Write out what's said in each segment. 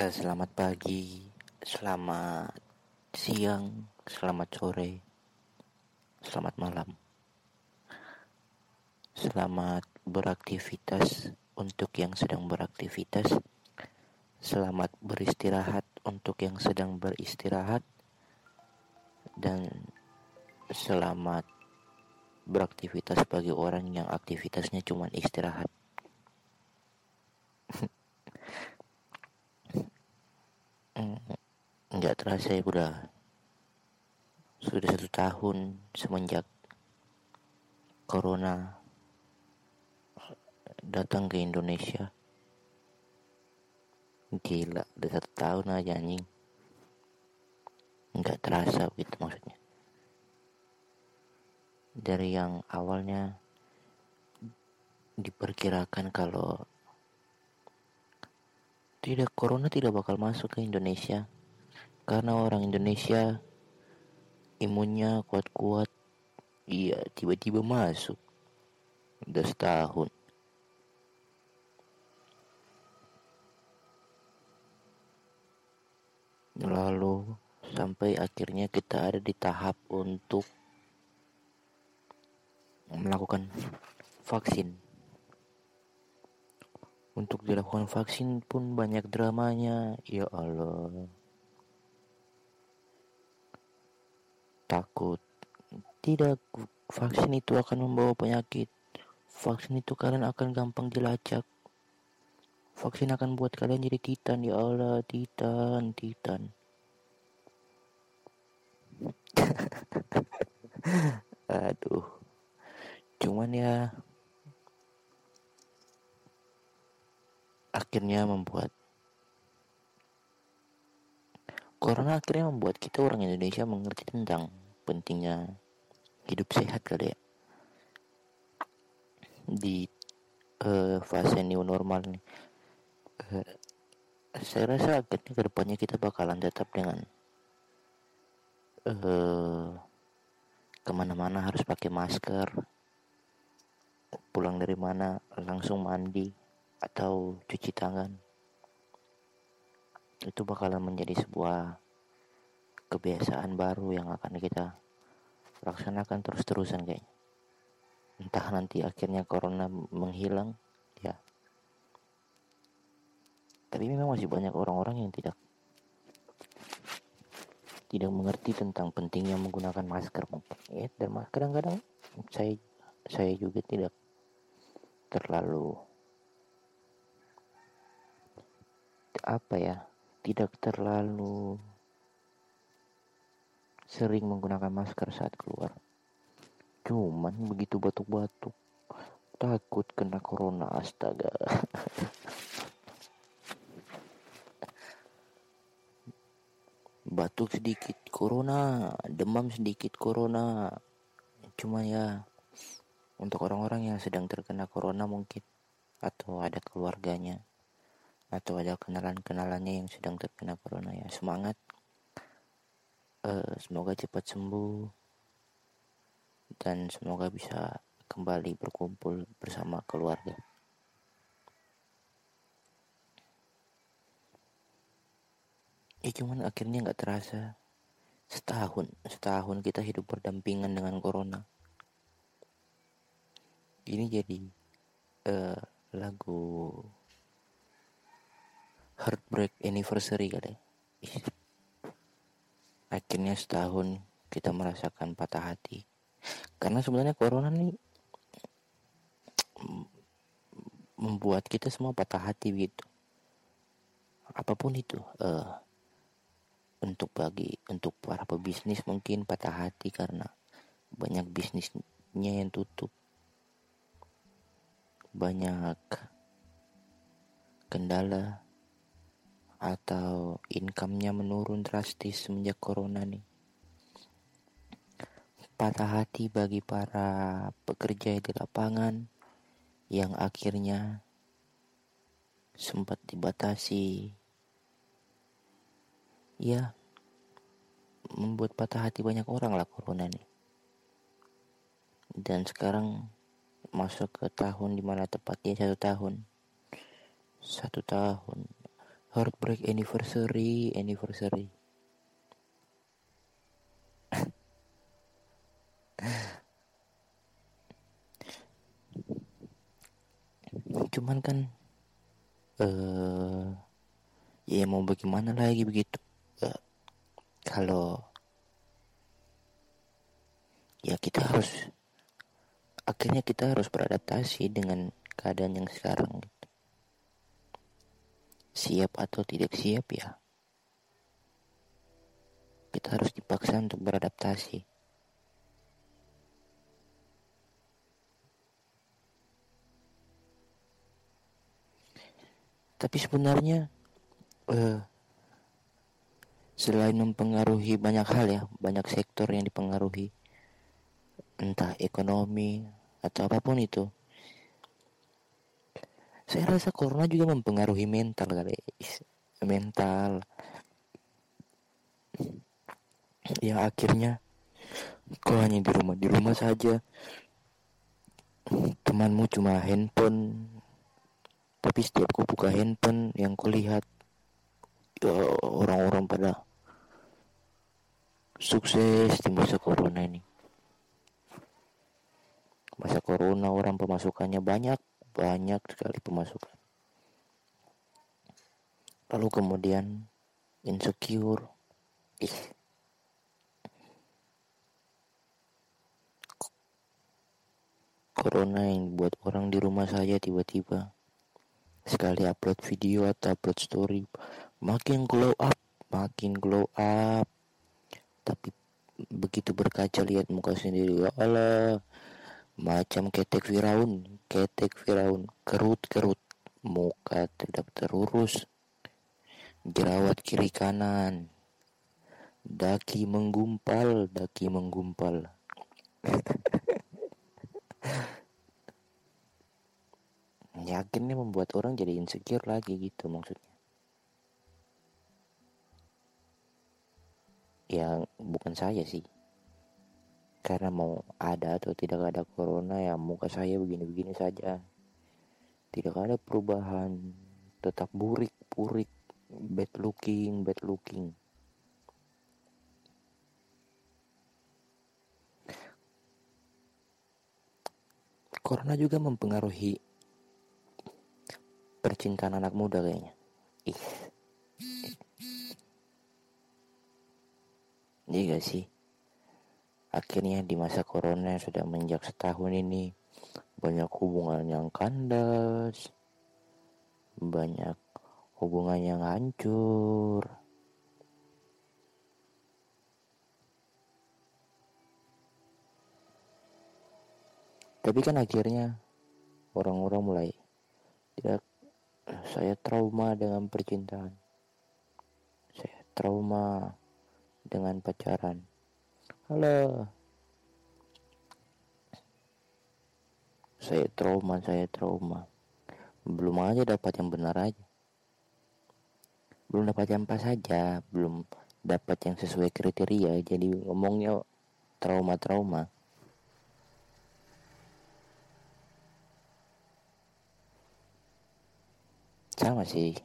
Eh, selamat pagi, selamat siang, selamat sore, selamat malam. Selamat beraktivitas untuk yang sedang beraktivitas. Selamat beristirahat untuk yang sedang beristirahat. Dan selamat beraktivitas bagi orang yang aktivitasnya cuma istirahat. nggak terasa ya udah sudah satu tahun semenjak corona datang ke Indonesia. Gila udah satu tahun aja anjing. Nggak terasa gitu maksudnya. Dari yang awalnya diperkirakan kalau tidak corona tidak bakal masuk ke Indonesia karena orang Indonesia imunnya kuat-kuat. Iya tiba-tiba masuk. Udah setahun. Lalu sampai akhirnya kita ada di tahap untuk melakukan vaksin. Untuk dilakukan vaksin pun banyak dramanya. Ya Allah takut. Tidak, vaksin itu akan membawa penyakit. Vaksin itu kalian akan gampang dilacak. Vaksin akan buat kalian jadi titan, ya Allah, titan, titan. Aduh. Cuman ya akhirnya membuat Corona akhirnya membuat kita orang Indonesia mengerti tentang pentingnya hidup sehat kali ya. Di uh, fase new normal nih. Uh, saya rasa akhirnya ke depannya kita bakalan tetap dengan uh, ke mana-mana harus pakai masker pulang dari mana langsung mandi atau cuci tangan. Itu bakalan menjadi sebuah kebiasaan baru yang akan kita laksanakan terus-terusan kayaknya. Entah nanti akhirnya corona menghilang ya. Tapi memang masih banyak orang-orang yang tidak tidak mengerti tentang pentingnya menggunakan masker mungkin ya dan kadang-kadang saya saya juga tidak terlalu apa ya tidak terlalu sering menggunakan masker saat keluar. Cuman begitu batuk-batuk, takut kena corona astaga. batuk sedikit corona, demam sedikit corona. Cuma ya untuk orang-orang yang sedang terkena corona mungkin atau ada keluarganya atau ada kenalan-kenalannya yang sedang terkena corona ya semangat uh, semoga cepat sembuh dan semoga bisa kembali berkumpul bersama keluarga. Ya cuman akhirnya nggak terasa. Setahun setahun kita hidup berdampingan dengan corona. Ini jadi uh, lagu heartbreak anniversary kali akhirnya setahun kita merasakan patah hati. Karena sebenarnya corona nih membuat kita semua patah hati gitu. Apa pun itu uh, untuk bagi untuk para pebisnis mungkin patah hati karena banyak bisnisnya yang tutup. Banyak kendala atau income-nya menurun drastis semenjak corona nih. Patah hati bagi para pekerja di lapangan yang akhirnya sempat dibatasi. Ya, membuat patah hati banyak orang lah corona nih. Dan sekarang masuk ke tahun di mana tepatnya satu tahun. Satu tahun heartbreak anniversary anniversary cuman kan eh uh, ya mau bagaimana lagi begitu uh, kalau ya kita harus akhirnya kita harus beradaptasi dengan keadaan yang sekarang. Siap atau tidak siap ya. Kita harus dipaksa untuk beradaptasi. Tapi sebenarnya uh, selain mempengaruhi banyak hal ya banyak sektor yang dipengaruhi entah ekonomi atau apa pun itu saya rasa corona juga mempengaruhi mental kali. Mental. Ya akhirnya kau hanya di rumah. Di rumah saja. Temanmu cuma handphone. Tapi setiap ku buka handphone yang kulihat ya, orang-orang pada sukses di masa corona ini. Masa corona orang pemasukannya banyak banyak sekali pemasukan. Lalu kemudian insecure. Ih. Corona yang buat orang di rumah saja tiba-tiba sekali upload video atau upload story makin glow up makin glow up. Tapi begitu berkaca lihat muka sendiri ya Allah macam ketek Firaun ketek Firaun kerut-kerut. Muka tidak terurus. Jerawat kiri kanan. Daki menggumpal daki menggumpal. Yakin nih membuat orang jadi insecure lagi gitu maksudnya. Yang bukan saya sih karena mau ada atau tidak ada corona ya muka saya begini-begini saja. Tidak ada perubahan tetap burik burik bad looking bad looking. Corona juga mempengaruhi percintaan anak muda kayaknya. Ih. Iya gak sih akhirnya di masa corona yang sudah menjak setahun ini banyak hubungan yang kandas banyak hubungan yang hancur tapi kan akhirnya orang-orang mulai tidak saya trauma dengan percintaan. Saya trauma dengan pacaran. Halo. Saya trauma, saya trauma. Belum aja dapat yang benar aja. Belum dapat yang pas saja, belum dapat yang sesuai kriteria. Jadi ngomongnya trauma-trauma. sama sih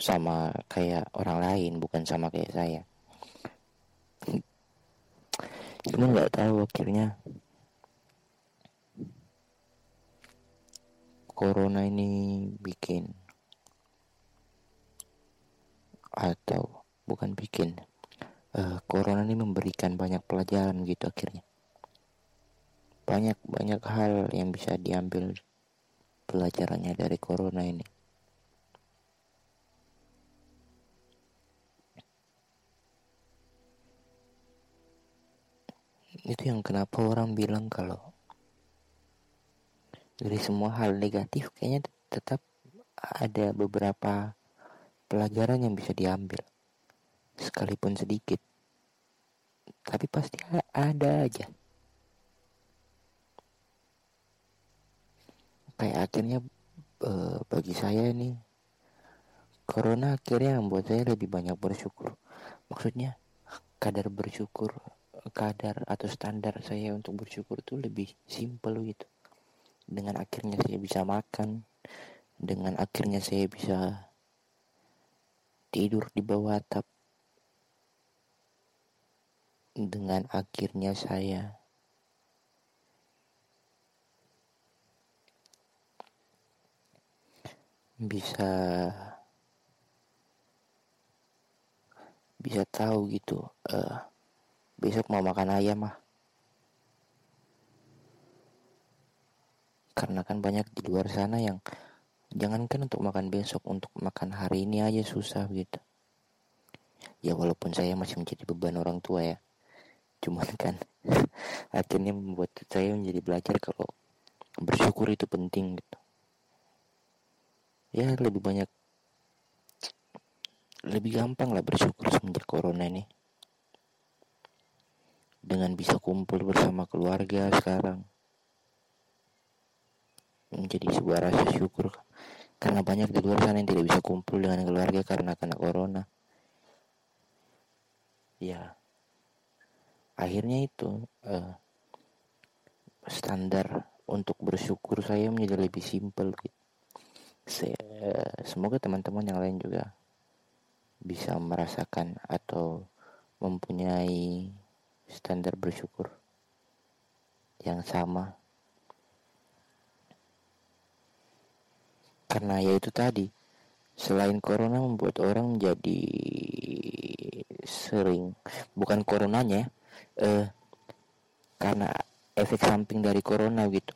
sama kayak orang lain bukan sama kayak saya cuma nggak tahu akhirnya corona ini bikin atau bukan bikin uh, corona ini memberikan banyak pelajaran gitu akhirnya banyak banyak hal yang bisa diambil pelajarannya dari corona ini. Itu yang kenapa orang bilang kalau dari semua hal negatif kayaknya tetap ada beberapa pelajaran yang bisa diambil. Sekalipun sedikit. Tapi pasti ada aja. Kayak akhirnya uh, bagi saya ini corona akhirnya membuat saya lebih banyak bersyukur. Maksudnya kadar bersyukur kadar atau standar saya untuk bersyukur itu lebih simple gitu. Dengan akhirnya saya bisa makan dengan akhirnya saya bisa tidur di bawah atap dengan akhirnya saya bisa bisa tahu gitu uh, besok mau makan ayam mah karena kan banyak di luar sana yang jangankan untuk makan besok untuk makan hari ini aja susah gitu. Ya walaupun saya masih menjadi beban orang tua ya. Cuman kan akhirnya membuat saya menjadi belajar kalau bersyukur itu penting gitu. Ya lebih banyak lebih gampang lah bersyukur semenjak corona ini dengan bisa kumpul bersama keluarga sekarang. Menjadi sebuah rasa syukur. Karena banyak di luar sana yang tidak bisa kumpul dengan keluarga karena kena corona. Ya. Akhirnya itu uh, standar untuk bersyukur saya menjadi lebih simpel gitu. Saya, semoga teman-teman yang lain juga bisa merasakan atau mempunyai standar bersyukur yang sama. Karena ya itu tadi selain corona membuat orang menjadi sering bukan coronanya eh, karena efek samping dari corona gitu.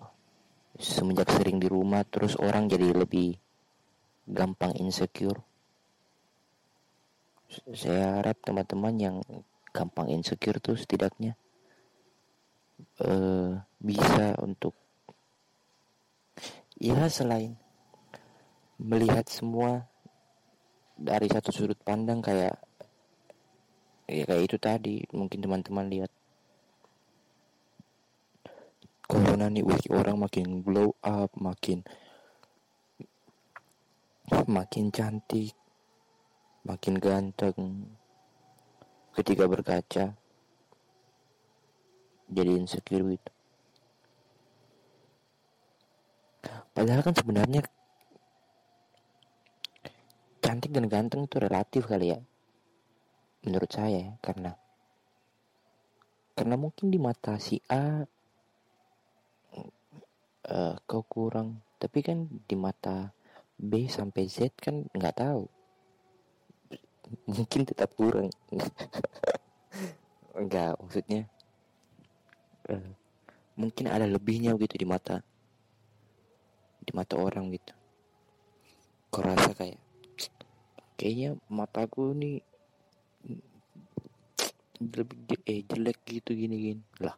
Semenjak sering di rumah terus orang jadi lebih gampang insecure. Saya harap teman-teman yang gampang insecure tuh setidaknya. Uh, bisa untuk ya selain melihat semua dari satu sudut pandang kayak ya kayak itu tadi mungkin teman-teman lihat. Corona nih wih orang makin glow up makin makin cantik makin ganteng ketika berkaca jadi insecure gitu. Padahal kan sebenarnya cantik dan ganteng itu relatif kali ya menurut saya ya, karena karena mungkin di mata si A uh, kau kurang. Tapi kan di mata B sampai Z kan nggak tahu mungkin tetap kurang enggak maksudnya uh, mungkin ada lebihnya gitu di mata. Di mata orang gitu. Kau rasa kayak kayaknya mataku nih lebih eh jelek gitu gini gini lah.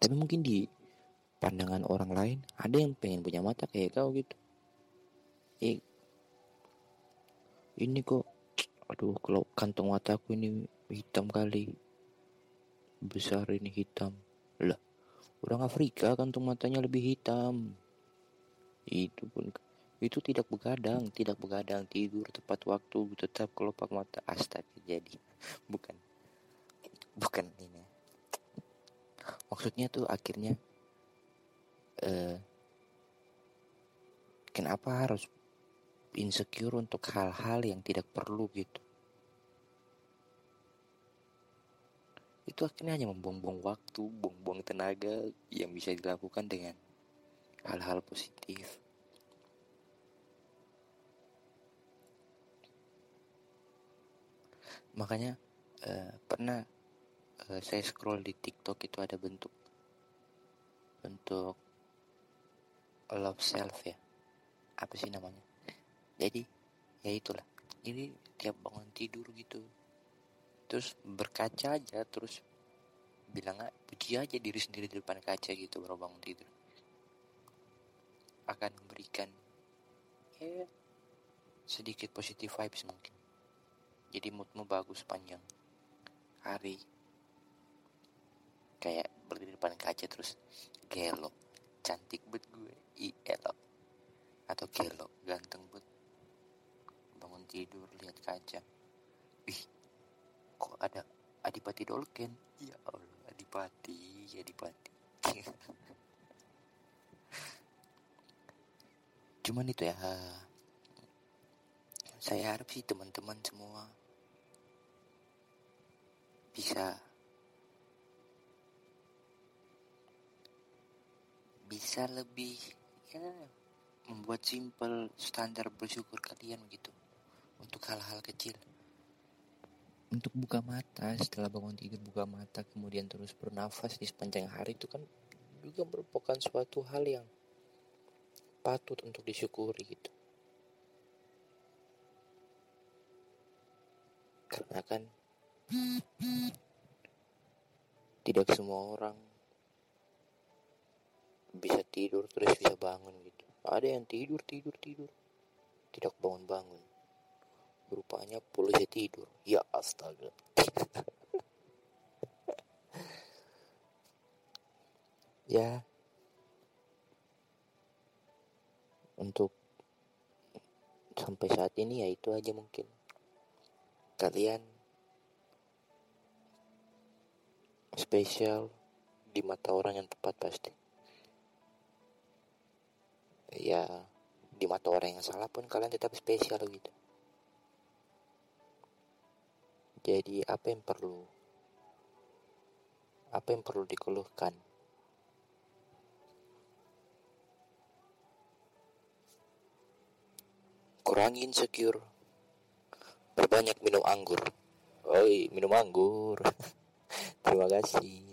Tapi mungkin di pandangan orang lain ada yang pengen punya mata kayak kau gitu. Eh ini kok aduh kalau kantong mataku ini hitam kali. Besar ini hitam. Lah orang Afrika kantong matanya lebih hitam. Itu pun itu tidak begadang tidak begadang tidur tepat waktu tetap kelopak mata. Astaga jadi bukan bukan ini. Maksudnya tuh akhirnya eh, kenapa harus insecure untuk hal-hal yang tidak perlu gitu. Itu akhirnya hanya membuang-buang waktu, buang-buang tenaga yang bisa dilakukan dengan hal-hal positif. Makanya uh, pernah uh, saya scroll di TikTok itu ada bentuk bentuk love self ya. Apa sih namanya jadi ya itulah. Jadi tiap bangun tidur gitu. Terus berkaca aja terus bilang puji aja diri sendiri di depan kaca gitu baru bangun tidur. Akan memberikan ya sedikit positif vibes mungkin. Jadi moodmu bagus panjang. Hari kayak berdiri di depan kaca terus gelo cantik bet gue i elok atau gelo ganteng bet bangun tidur lihat kaca ih kok ada adipati dolken? Ya allah adipati adipati. Cuman itu ya. Saya harap sih teman-teman semua bisa bisa lebih ya membuat simpel standar bersyukur kalian gitu untuk hal-hal kecil. Untuk buka mata setelah bangun tidur buka mata kemudian terus bernafas di sepanjang hari itu kan juga merupakan suatu hal yang patut untuk disyukuri gitu. Karena kan tidak semua orang bisa tidur terus bisa bangun gitu. Ada yang tidur tidur tidur tidak bangun bangun rupanya polisi tidur ya astaga ya untuk sampai saat ini ya itu aja mungkin kalian spesial di mata orang yang tepat pasti. Ya, di mata orang yang salah pun kalian tetap spesial gitu. Jadi apa yang perlu apa yang perlu dikeluhkan? Kurangi insecure. Berbanyak minum anggur. Oi, minum anggur. Terima kasih.